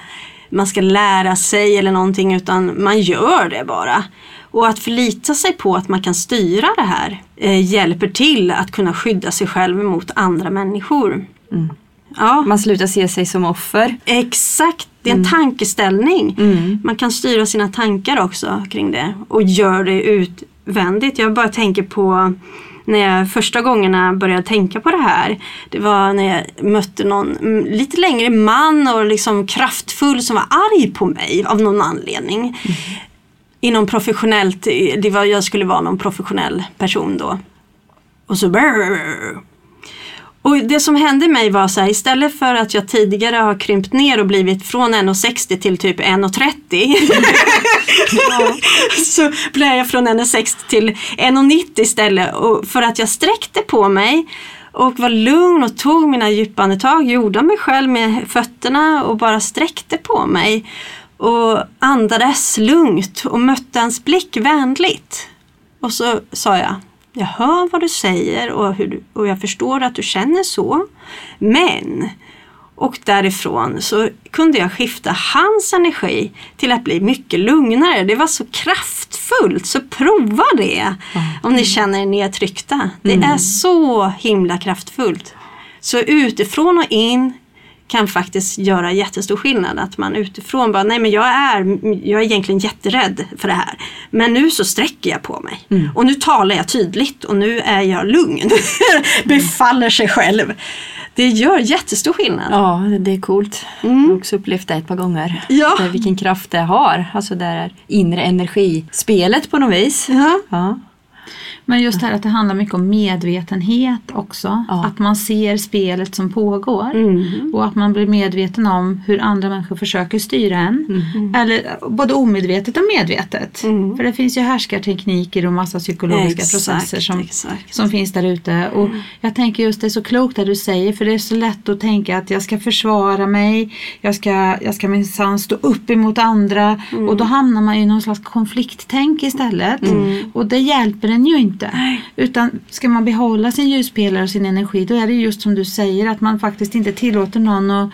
man ska lära sig eller någonting utan man gör det bara. Och att förlita sig på att man kan styra det här eh, hjälper till att kunna skydda sig själv mot andra människor. Mm. Ja, Man slutar se sig som offer. exakt. Det är en tankeställning. Mm. Man kan styra sina tankar också kring det och gör det utvändigt. Jag bara tänker på när jag första gångerna började tänka på det här. Det var när jag mötte någon mm, lite längre man och liksom kraftfull som var arg på mig av någon anledning. Inom professionellt, det var, jag skulle vara någon professionell person då. Och så brrr. Och det som hände mig var så här, istället för att jag tidigare har krympt ner och blivit från 1,60 till typ 1,30 så blev jag från 1,60 till 1,90 istället och för att jag sträckte på mig och var lugn och tog mina djupa andetag, gjorde mig själv med fötterna och bara sträckte på mig och andades lugnt och mötte hans blick vänligt. Och så sa jag, jag hör vad du säger och, hur och jag förstår att du känner så. Men, och därifrån så kunde jag skifta hans energi till att bli mycket lugnare. Det var så kraftfullt, så prova det om ni känner er nedtryckta. Det är så himla kraftfullt. Så utifrån och in kan faktiskt göra jättestor skillnad. Att man utifrån bara, nej men jag är, jag är egentligen jätterädd för det här. Men nu så sträcker jag på mig. Och nu talar jag tydligt och nu är jag lugn. Befaller sig själv. Det gör jättestor skillnad. Ja, det är coolt. Jag har också upplevt det ett par gånger. Ja. Det, vilken kraft det har. Alltså det inre energispelet på något vis. Ja. Ja. Men just det här att det handlar mycket om medvetenhet också. Ja. Att man ser spelet som pågår. Mm. Och att man blir medveten om hur andra människor försöker styra en. Eller både omedvetet och medvetet. Mm. För det finns ju härskartekniker och massa psykologiska Exakt, processer som, exakt. som finns där ute. Och jag tänker just det är så klokt det du säger för det är så lätt att tänka att jag ska försvara mig. Jag ska, jag ska minsann stå upp emot andra. Och då hamnar man i någon slags konflikttänk istället. Och det hjälper en ju inte. Utan ska man behålla sin ljuspelare och sin energi då är det just som du säger att man faktiskt inte tillåter någon att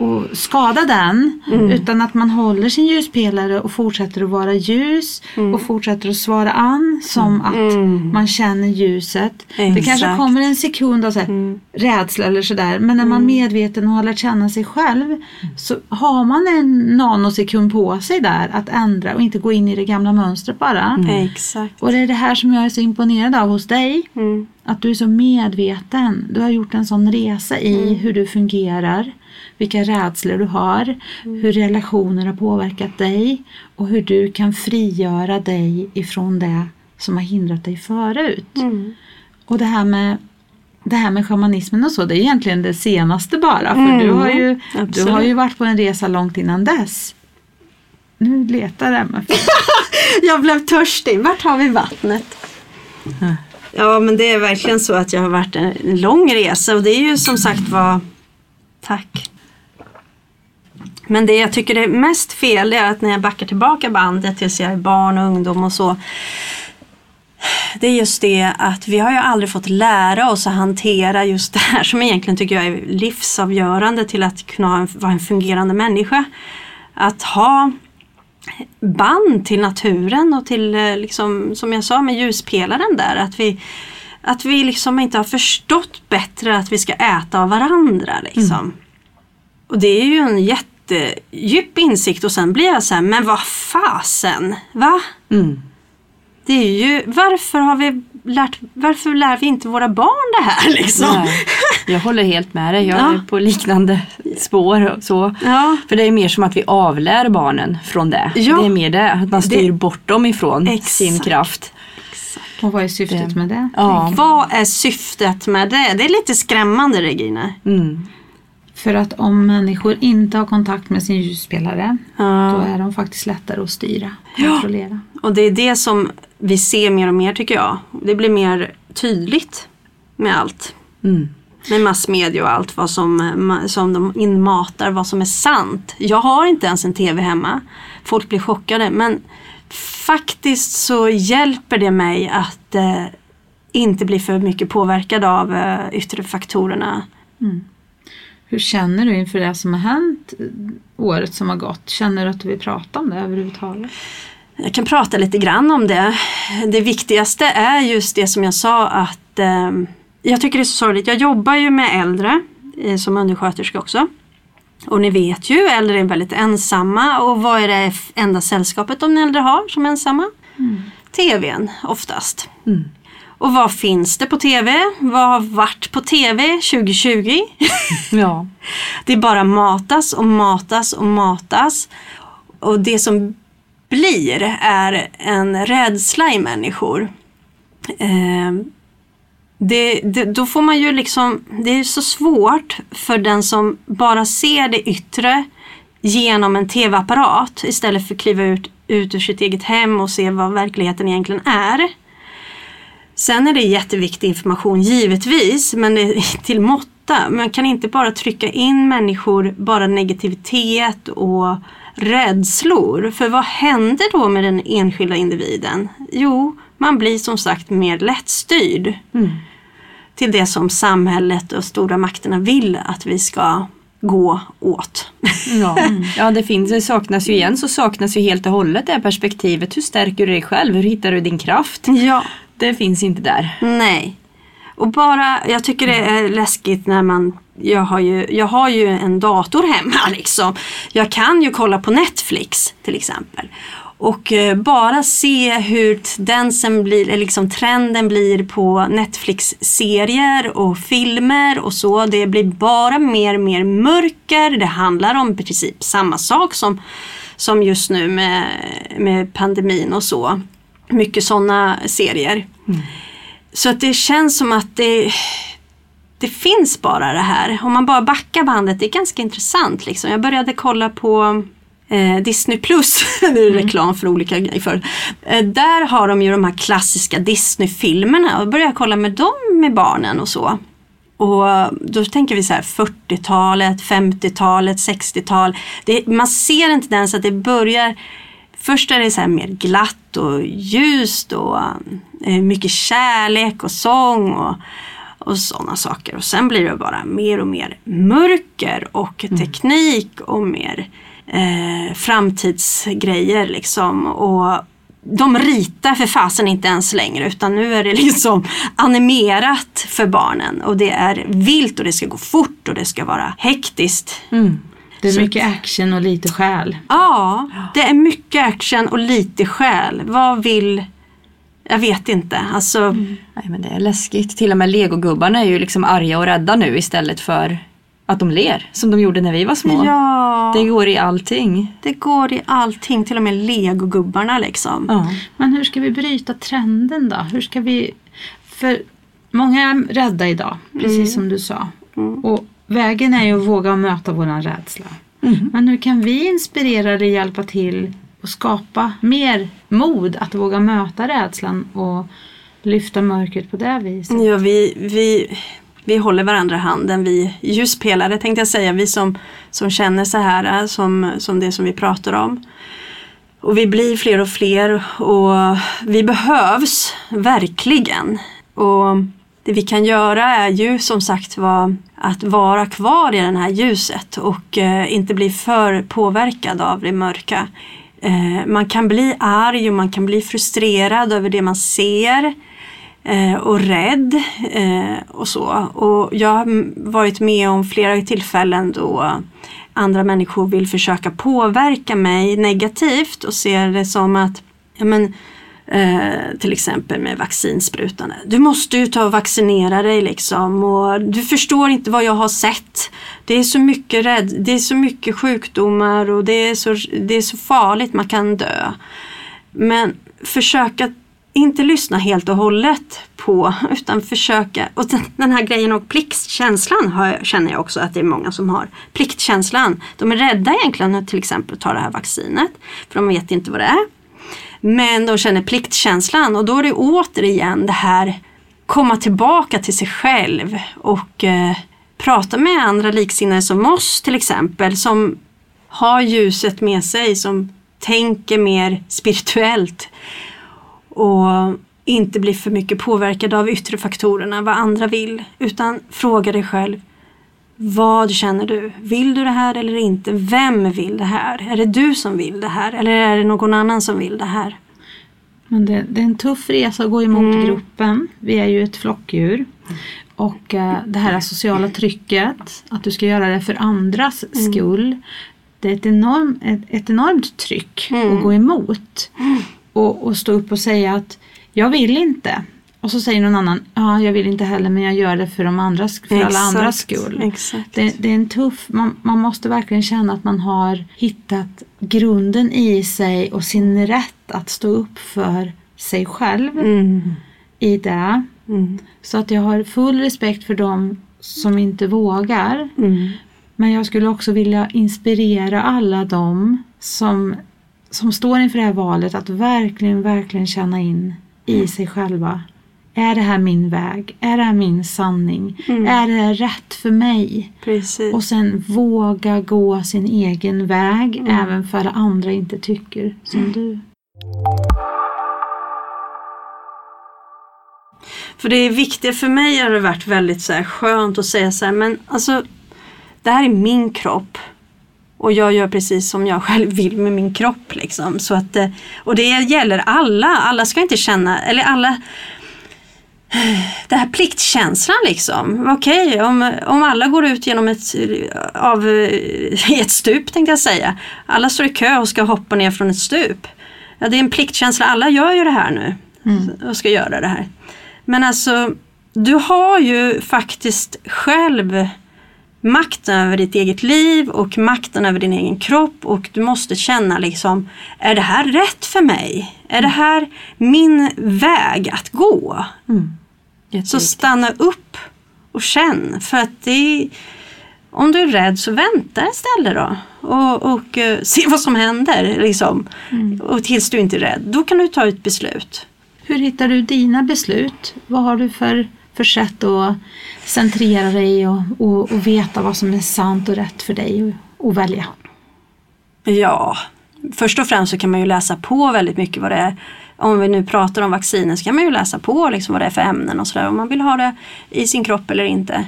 och skada den utan att man håller sin ljuspelare och fortsätter att vara ljus och fortsätter att svara an som att man känner ljuset. Det kanske Exakt. kommer en sekund av så här, rädsla eller sådär men när man är medveten och har lärt känna sig själv så har man en nanosekund på sig där att ändra och inte gå in i det gamla mönstret bara. Exakt. Och det är det här som jag är så imponerad av hos dig. Mm. Att du är så medveten. Du har gjort en sån resa i hur du fungerar. Vilka rädslor du har. Hur relationer har påverkat dig. Och hur du kan frigöra dig ifrån det som har hindrat dig förut. Mm. Och det här med det här med shamanismen och så, det är egentligen det senaste bara. För du, har ju, du har ju varit på en resa långt innan dess. Nu letar Emma. Jag blev törstig. Vart har vi vattnet? Ja men det är verkligen så att jag har varit en lång resa och det är ju som sagt var Tack. Men det jag tycker är mest fel är att när jag backar tillbaka bandet tills jag är barn och ungdom och så. Det är just det att vi har ju aldrig fått lära oss att hantera just det här som egentligen tycker jag är livsavgörande till att kunna vara en fungerande människa. Att ha band till naturen och till, eh, liksom, som jag sa med ljuspelaren där, att vi, att vi liksom inte har förstått bättre att vi ska äta av varandra. Liksom. Och det är ju en jättedjup insikt och sen blir jag så här, men vad fasen, va? Mm. Det är ju, varför har vi lärt, varför lär vi inte våra barn det här liksom? Nej, jag håller helt med dig. Jag Ja. är på liknande spår. Och så. Ja, För det är mer som att vi avlär barnen från det. Ja. Det är mer det, att man styr Det- bort dem ifrån Exakt. sin kraft. Och vad är syftet Det- med det? Ja. vad är syftet med det? Det är lite skrämmande Regina. Mm. För att om människor inte har kontakt med sin ljusspelare då Ja. är de faktiskt lättare att styra, kontrollera. Och det är det som vi ser mer och mer tycker jag. Det blir mer tydligt med allt. Mm. Med massmedia och allt vad som, som de inmatar, vad som är sant. Jag har inte ens en TV hemma. Folk blir chockade men faktiskt så hjälper det mig att eh, inte bli för mycket påverkad av eh, yttre faktorerna. Hur känner du inför det som har hänt året som har gått? Känner du att du vill prata om det överhuvudtaget? Jag kan prata lite grann om det. Det viktigaste är just det som jag sa att eh, jag tycker det är så sorgligt. Jag jobbar ju med äldre eh, som undersköterska också. Och ni vet ju, äldre är väldigt ensamma och vad är det enda sällskapet de äldre har som ensamma? Mm. TVn oftast. Mm. Och vad finns det på TV? Vad har varit på TV 2020? ja. Det bara matas och matas och matas. Och det som blir är en rädsla i människor. Eh, det, det, då får man ju liksom, det är så svårt för den som bara ser det yttre genom en tv-apparat istället för att kliva ut, ut ur sitt eget hem och se vad verkligheten egentligen är. Sen är det jätteviktig information givetvis, men till måtta. Man kan inte bara trycka in människor, bara negativitet och rädslor. För vad händer då med den enskilda individen? Jo, man blir som sagt mer lättstyrd. Mm. Till det som samhället och stora makterna vill att vi ska gå åt. Ja, ja det, finns, det saknas ju igen så saknas ju helt och hållet det här perspektivet. Hur stärker du dig själv? Hur hittar du din kraft? Ja. Det finns inte där. Nej. Och bara, jag tycker det är läskigt när man jag har, ju, jag har ju en dator hemma liksom. Jag kan ju kolla på Netflix till exempel. Och eh, bara se hur tendensen blir, liksom trenden blir på Netflix-serier och filmer och så. Det blir bara mer och mer mörker. Det handlar om i princip samma sak som, som just nu med, med pandemin och så. Mycket sådana serier. Mm. Så att det känns som att det, det finns bara det här. Om man bara backar bandet, det är ganska intressant. Liksom. Jag började kolla på eh, Disney Plus, nu är det mm. reklam för olika grejer. För. Eh, där har de ju de här klassiska Disney-filmerna och började kolla med dem med barnen och så. Och då tänker vi så här 40-talet, 50-talet, 60-tal. Man ser en tendens att det börjar Först är det så mer glatt och ljust och eh, mycket kärlek och sång och, och sådana saker. Och sen blir det bara mer och mer mörker och mm. teknik och mer eh, framtidsgrejer liksom. Och de ritar för fasen inte ens längre utan nu är det liksom animerat för barnen och det är vilt och det ska gå fort och det ska vara hektiskt. Mm. Det är mycket action och lite själ. Ja, det är mycket action och lite själ. Vad vill jag vet inte. Alltså... Mm. Nej, men det är läskigt. Till och med legogubbarna är ju liksom arga och rädda nu istället för att de ler som de gjorde när vi var små. Ja. Det går i allting. Det går i allting, till och med legogubbarna liksom. Ja. Men hur ska vi bryta trenden då? Hur ska vi... För många är rädda idag, precis mm. som du sa. Mm. Och vägen är ju att våga möta våran rädsla. Mm. Men hur kan vi inspirera eller hjälpa till och skapa mer mod att våga möta rädslan och lyfta mörkret på det viset? Ja, vi, vi, vi håller varandra i handen, vi ljuspelare tänkte jag säga, vi som, som känner så här eh, som, som det som vi pratar om. Och vi blir fler och fler och vi behövs verkligen. Och det vi kan göra är ju som sagt var att vara kvar i det här ljuset och eh, inte bli för påverkad av det mörka. Eh, man kan bli arg och man kan bli frustrerad över det man ser Eh, och rädd eh, och så. Och jag har varit med om flera tillfällen då andra människor vill försöka påverka mig negativt och ser det som att ja, men, Eh, till exempel med vaccinsprutan. Du måste ju ta och vaccinera dig liksom och du förstår inte vad jag har sett. Det är så mycket rädd, det är så mycket sjukdomar och det är så, det är så farligt, man kan dö. Men försök att inte lyssna helt och hållet på utan försöka, och den här grejen och pliktkänslan har, känner jag också att det är många som har. Pliktkänslan, de är rädda egentligen att till exempel ta det här vaccinet för de vet inte vad det är. Men de känner pliktkänslan och då är det återigen det här komma tillbaka till sig själv och eh, prata med andra liksinnade som oss till exempel som har ljuset med sig, som tänker mer spirituellt och inte blir för mycket påverkad av yttre faktorerna, vad andra vill, utan fråga dig själv vad känner du? Vill du det här eller inte? Vem vill det här? Är det du som vill det här eller är det någon annan som vill det här? Men det, det är en tuff resa att gå emot mm. gruppen. Vi är ju ett flockdjur. Och eh, det här sociala trycket, att du ska göra det för andras Mm. skull. Det är ett, enorm, ett, ett enormt tryck Mm. att gå emot. Och, och stå upp och säga att jag vill inte. Och så säger någon annan, ja jag vill inte heller men jag gör det för, de andras, för alla andras skull. Exakt. Det, det är en tuff, man, man måste verkligen känna att man har hittat grunden i sig och sin rätt att stå upp för sig själv Mm. i det. Mm. Så att jag har full respekt för dem som inte vågar. Mm. Men jag skulle också vilja inspirera alla dem som, som står inför det här valet att verkligen, verkligen känna in i sig själva. Är det här min väg? Är det här min sanning? Mm. Är det här rätt för mig? Precis. Och sen våga gå sin egen väg Mm. även för andra inte tycker som du. För det är viktigt, för mig har det varit väldigt så här skönt att säga så här, men alltså det här är min kropp. Och jag gör precis som jag själv vill med min kropp. Liksom. Så att, eh, och det gäller alla. Alla ska inte känna, eller alla det här pliktkänslan liksom. Okej, om, om alla går ut genom ett, av, eh, ett stup tänkte jag säga. Alla står i kö och ska hoppa ner från ett stup. Ja, det är en pliktkänsla. Alla gör ju det här nu. Och ska göra det här. Men alltså, du har ju faktiskt själv makten över ditt eget liv och makten över din egen kropp och du måste känna liksom, är det här rätt för mig? Är det här min väg att gå? Så Jätteviktigt. stanna upp och känn. För att det är, om du är rädd så vänta istället då. Och, och eh, se vad som händer. Liksom. Och tills du inte är rädd. Då kan du ta ett beslut. Hur hittar du dina beslut? Vad har du för, för sätt att centrera dig och, och, och veta vad som är sant och rätt för dig och, och välja? Ja, först och främst så kan man ju läsa på väldigt mycket vad det är. Om vi nu pratar om vacciner så kan man ju läsa på liksom vad det är för ämnen och sådär. Om man vill ha det i sin kropp eller inte.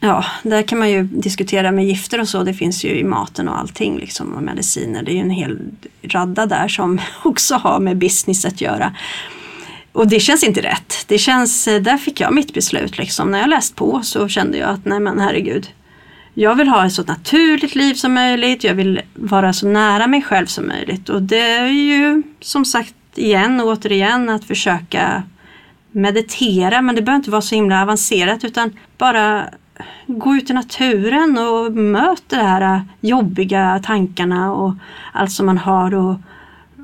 Ja, där kan man ju diskutera med gifter och så. Det finns ju i maten och allting liksom och mediciner. Det är ju en hel radda där som också har med business att göra. Och det känns inte rätt. Det känns, eh, där fick jag mitt beslut liksom. När jag läst på så kände jag att nej men herregud. Jag vill ha ett så naturligt liv som möjligt. Jag vill vara så nära mig själv som möjligt. Och det är ju som sagt igen och återigen att försöka meditera. Men det behöver inte vara så himla avancerat utan bara gå ut i naturen och möt de här eh, jobbiga tankarna och allt som man har. Och,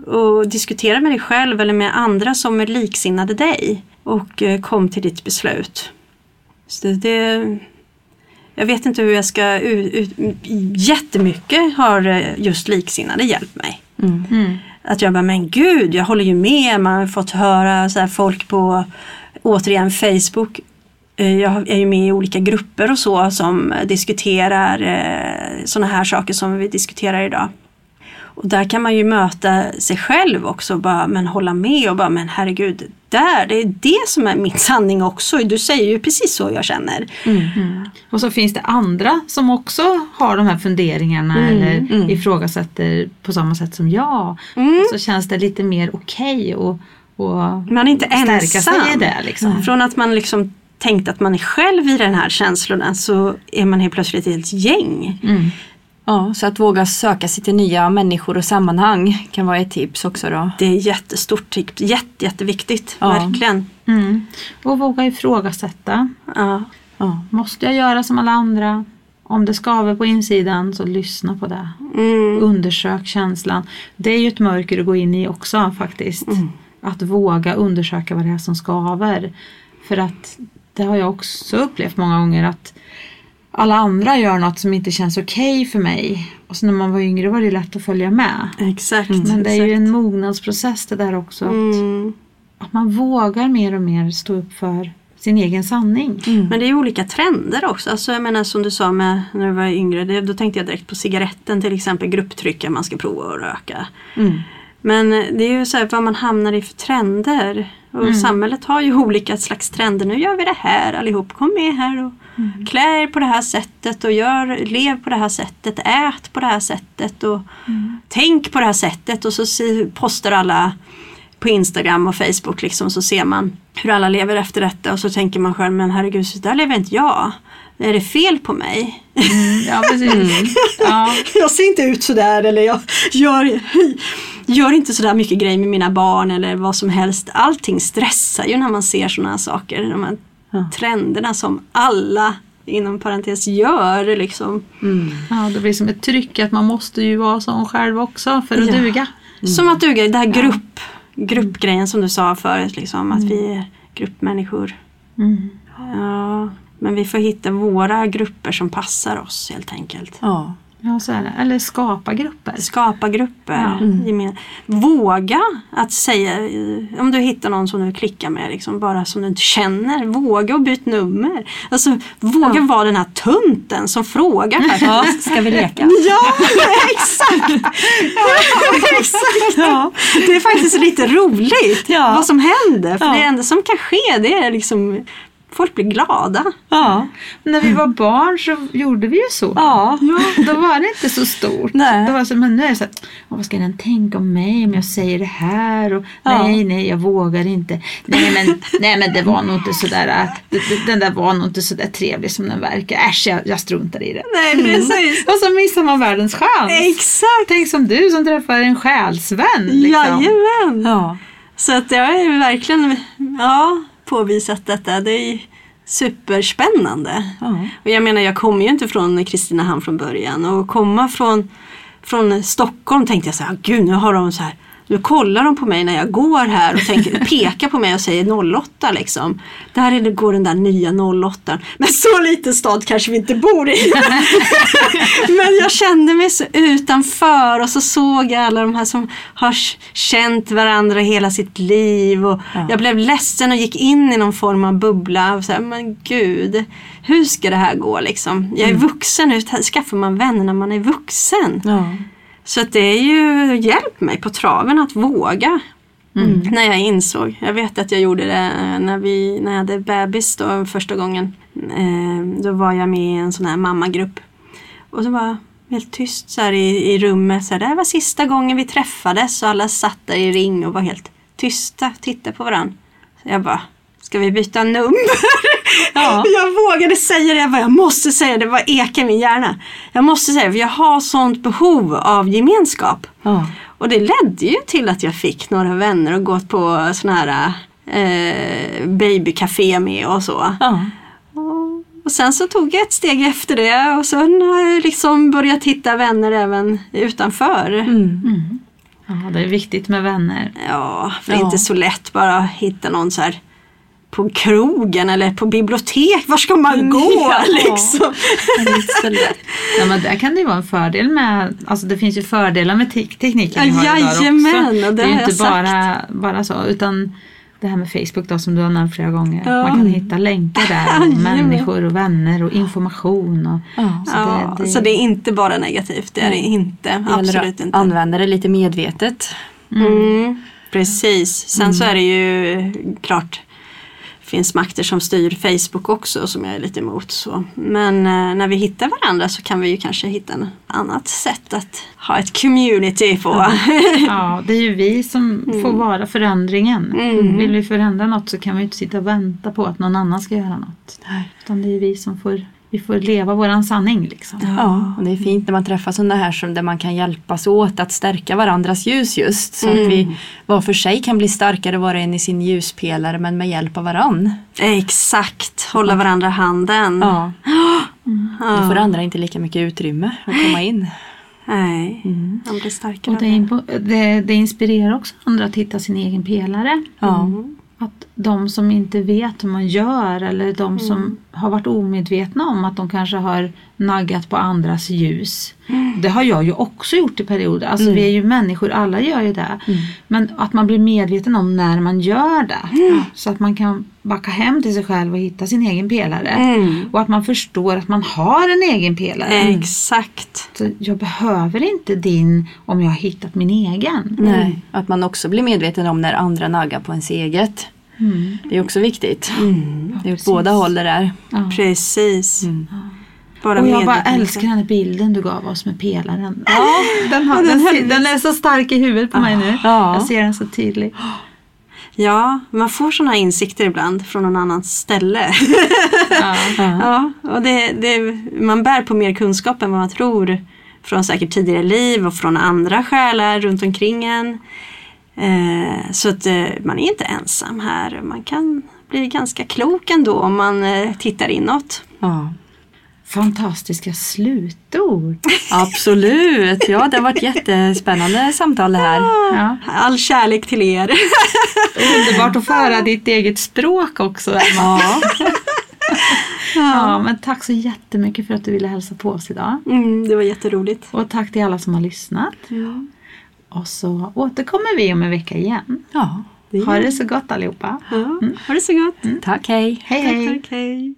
och diskutera med dig själv eller med andra som är liksinnade dig. Och eh, kom till ditt beslut. Så det, det, jag vet inte hur jag ska... Ut, ut, jättemycket har eh, just liksinnade hjälpt mig. Mm. Att jag bara, men gud, jag håller ju med. Man har fått höra så folk på, återigen Facebook. Eh, Jag är ju med i olika grupper och så som diskuterar sådana här saker som vi diskuterar idag. Och där kan man ju möta sig själv också och bara, men hålla med och bara, men herregud, där, det är det som är min sanning också. Du säger ju precis så jag känner. Och så finns det andra som också har de här funderingarna eller ifrågasätter på samma sätt som jag. Och så känns det lite mer okej och, och Man är inte ensam. sig i det. Liksom. Från att man liksom tänkt att man är själv i den här känslorna så är man helt plötsligt ett helt gäng. Mm. Ja, så att våga söka sig till nya människor och sammanhang kan vara ett tips också då. Det är jättestort, tips. jätte, jätteviktigt. Ja. Verkligen. Mm. Och våga ifrågasätta. Ja. Ja. Måste jag göra som alla andra? Om det skaver på insidan så lyssna på det. Mm. Undersök känslan. Det är ju ett mörker att gå in i också faktiskt. Att våga undersöka vad det är som skaver. För att det har jag också upplevt många gånger att alla andra gör något som inte känns okej för mig. Och så när man var yngre var det lätt att följa med. Exakt. Men det är ju en mognadsprocess det där också. Att, Mm. att man vågar mer och mer stå upp för sin egen sanning. Men det är ju olika trender också. Alltså jag menar som du sa med när du var yngre. Det, då tänkte jag direkt på cigaretten till exempel. Grupptryck, man ska prova att röka. Mm. Men det är ju så här vad man hamnar i för trender. Och samhället har ju olika slags trender. Nu gör vi det här allihop. Kom med här och klä er på det här sättet och gör, lev på det här sättet. Ät på det här sättet och tänk på det här sättet. Och så postar alla på Instagram och Facebook liksom, så ser man hur alla lever efter detta och så tänker man själv, men herregud, så där lever inte jag. Är det fel på mig? Mm, ja, precis. Ja. jag ser inte ut sådär eller jag gör, gör inte sådär mycket grejer med mina barn eller vad som helst. Allting stressar ju när man ser sådana här saker. De här trenderna som alla inom parentes gör liksom. ja, det blir som ett tryck att man måste ju vara sån själv också för att Ja. duga. Som att duga, det här grupp, gruppgrejen som du sa förut, liksom, att vi är gruppmänniskor. Mm. Ja, men vi får hitta våra grupper som passar oss helt enkelt. Ja. Ja, så är det. Eller skapa grupper. Skapa grupper. Ja. gemen- Våga att säga, om du hittar någon som du klickar med, liksom, bara som du inte känner, våga och byt nummer. Alltså, våga vara den här tunten som frågar ja, ska vi leka? Ja, exakt! Ja, exakt! Ja. Det är faktiskt lite roligt Ja. vad som händer. För Ja. det enda som kan ske det är liksom Folk blir glada. Ja. När vi var barn så gjorde vi ju så. Ja. Då var det inte så stort. Nej. Det var så, men nu är det så att, "Åh, vad ska den tänka om mig om jag säger det här? Och, Ja. Nej, nej, jag vågar inte. Nej men, nej, men det var nog inte sådär, den där var nog inte sådär trevlig som den verkar. Äsch, jag, jag struntar i det. Nej, precis. Och så missar man världens chans. Exakt! Tänk som du som träffar en själsvän. Liksom. Jajamän! Ja. Så att jag ju verkligen ja, påvisat detta. Det är superspännande. Ja. Och jag menar, jag kommer ju inte från Kristinehamn från början. Och komma från, från Stockholm tänkte jag så här, gud nu har de så här nu kollar de på mig när jag går här och tänker, pekar på mig och säger 08 liksom. Där är det, går den där nya 08. Men så liten stad kanske vi inte bor i. Men jag kände mig så utanför och så såg jag alla de här som har känt varandra hela sitt liv. Och Ja. Jag blev ledsen och gick in i någon form av bubbla. Och så här, men gud, hur ska det här gå liksom? Jag är vuxen, hur skaffar man vänner när man är vuxen? Ja. Så att det är ju hjälpt mig på traven att våga. När jag insåg. Jag vet att jag gjorde det eh, när, vi, när jag hade bebis då, första gången. Eh, då var jag med i en sån här mammagrupp. Och så var jag helt tyst så här i, i rummet. Så här, det här var sista gången vi träffades och alla satt där i ring och var helt tysta. Tittade på varandra. Så jag bara, ska vi byta nummer? Ja. Jag vågade säga det, jag, bara, jag måste säga det, det var eka i min hjärna. Jag måste säga det, för jag har sånt behov av gemenskap. Ja. Och det ledde ju till att jag fick några vänner och gått på såna här eh, babycafé med och så. Ja. Och, och sen så tog jag ett steg efter det och sen har jag liksom börjat hitta vänner även utanför. Mm. Ja, det är viktigt med vänner. Ja, för det är inte så lätt bara att hitta någon så här på krogen eller på bibliotek. Var ska man gå Ja. liksom? Ja, men där kan det ju vara en fördel med, alltså det finns ju fördelar med te- tekniken vi har Ja, idag också. jajamän, och det är ju inte bara, bara så, utan det här med Facebook då som du har nämnt flera gånger. Ja. Man kan hitta länkar där, och Jajamän. människor och vänner och information. Och, Ja. så det, det, Så det är inte bara negativt, det är det inte. Det Absolut inte. använda det lite medvetet. Mm, precis. Sen så är det ju klart det finns makter som styr Facebook också som jag är lite emot. Så. Men eh, när vi hittar varandra så kan vi ju kanske hitta ett annat sätt att ha ett community på. ja, det är ju vi som får vara förändringen. Mm. Vill vi förändra något så kan vi inte sitta och vänta på att någon annan ska göra något. Utan det är vi som får, vi får leva våran sanning. Liksom. Ja, och det är fint när man träffar sådana här som där man kan hjälpas åt att stärka varandras ljus just. Så att vi var för sig kan bli starkare var och en i sin ljuspelare men med hjälp av varann. Exakt, hålla varandra handen. Ja. Då får andra inte lika mycket utrymme att komma in. Nej, man blir starkare. Och det, det, det inspirerar också andra att hitta sin egen pelare. Ja. Att de som inte vet hur man gör eller de Mm. som har varit omedvetna om att de kanske har naggat på andras ljus. Mm. Det har jag ju också gjort i perioder. Alltså vi är ju människor, alla gör ju det. Mm. Men att man blir medveten om när man gör det. Mm. Så att man kan backa hem till sig själv och hitta sin egen pelare. Mm. Och att man förstår att man har en egen pelare. Exakt. Så jag behöver inte din om jag har hittat min egen. Nej, att man också blir medveten om när andra naggar på ens eget. Mm. Det är också viktigt. Det är åt båda håll det där. Ja. Precis. Bara Och jag bara älskar den här bilden du gav oss med pelaren. den, har, den, ser- den är så stark i huvudet på mig nu. Ja. Jag ser den så tydligt. Ja, man får sådana insikter ibland från någon annans ställe. Ja. ja, och det, det, man bär på mer kunskap än vad man tror från säkert tidigare liv och från andra själar runt omkring en. Eh, så att eh, man är inte ensam här. Man kan bli ganska klok ändå om man eh, tittar inåt. Ja. Fantastiska slutord. Absolut, ja det har varit jättespännande samtal det här. Ja. All kärlek till er. Underbart att få höra ditt eget språk också Emma. Ja. Ja, men tack så jättemycket för att du ville hälsa på oss idag. Mm, det var jätteroligt. Och tack till alla som har lyssnat. Och så återkommer vi om en vecka igen. ja. Det Ha det så gott allihopa. Ja, Ha det så gott. Tack, hej. Hej hej! Tack, tack, hej.